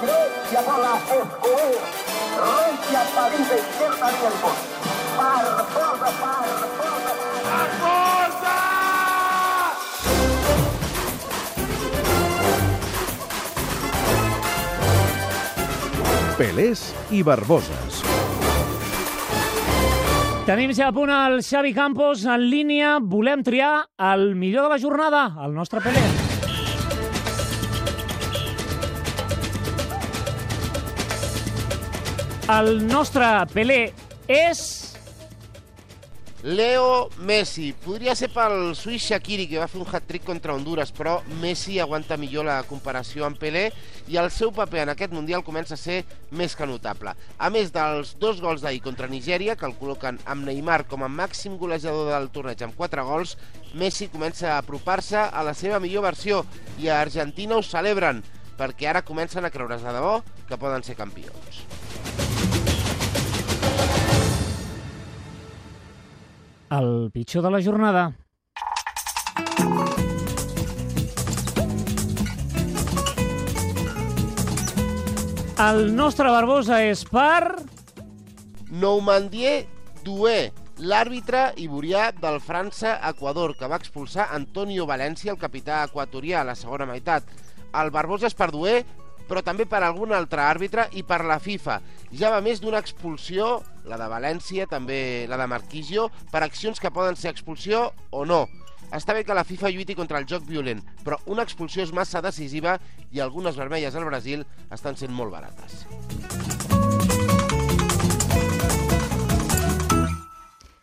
Grecia Barbosa, y Barbosas. Tenim ja a punt el Xavi Campos en línia. Volem triar el millor de la jornada, el nostre Pelé. El nostre Pelé és... Leo Messi. Podria ser pel suís Shaqiri, que va fer un hat-trick contra Honduras, però Messi aguanta millor la comparació amb Pelé i el seu paper en aquest Mundial comença a ser més que notable. A més dels dos gols d'ahir contra Nigèria, que el col·loquen amb Neymar com a màxim golejador del torneig amb 4 gols, Messi comença a apropar-se a la seva millor versió i a Argentina ho celebren, perquè ara comencen a creure's de debò que poden ser campions. El pitjor de la jornada. El nostre Barbosa és per... Noumandier Doué, l'àrbitre iborià del França-Equador, que va expulsar Antonio Valencia, el capità equatorià, a la segona meitat. El Barbosa és per Doué, però també per algun altre àrbitre i per la FIFA. Ja va més d'una expulsió, la de València, també la de Marquisio, per accions que poden ser expulsió o no. Està bé que la FIFA lluiti contra el joc violent, però una expulsió és massa decisiva i algunes vermelles al Brasil estan sent molt barates.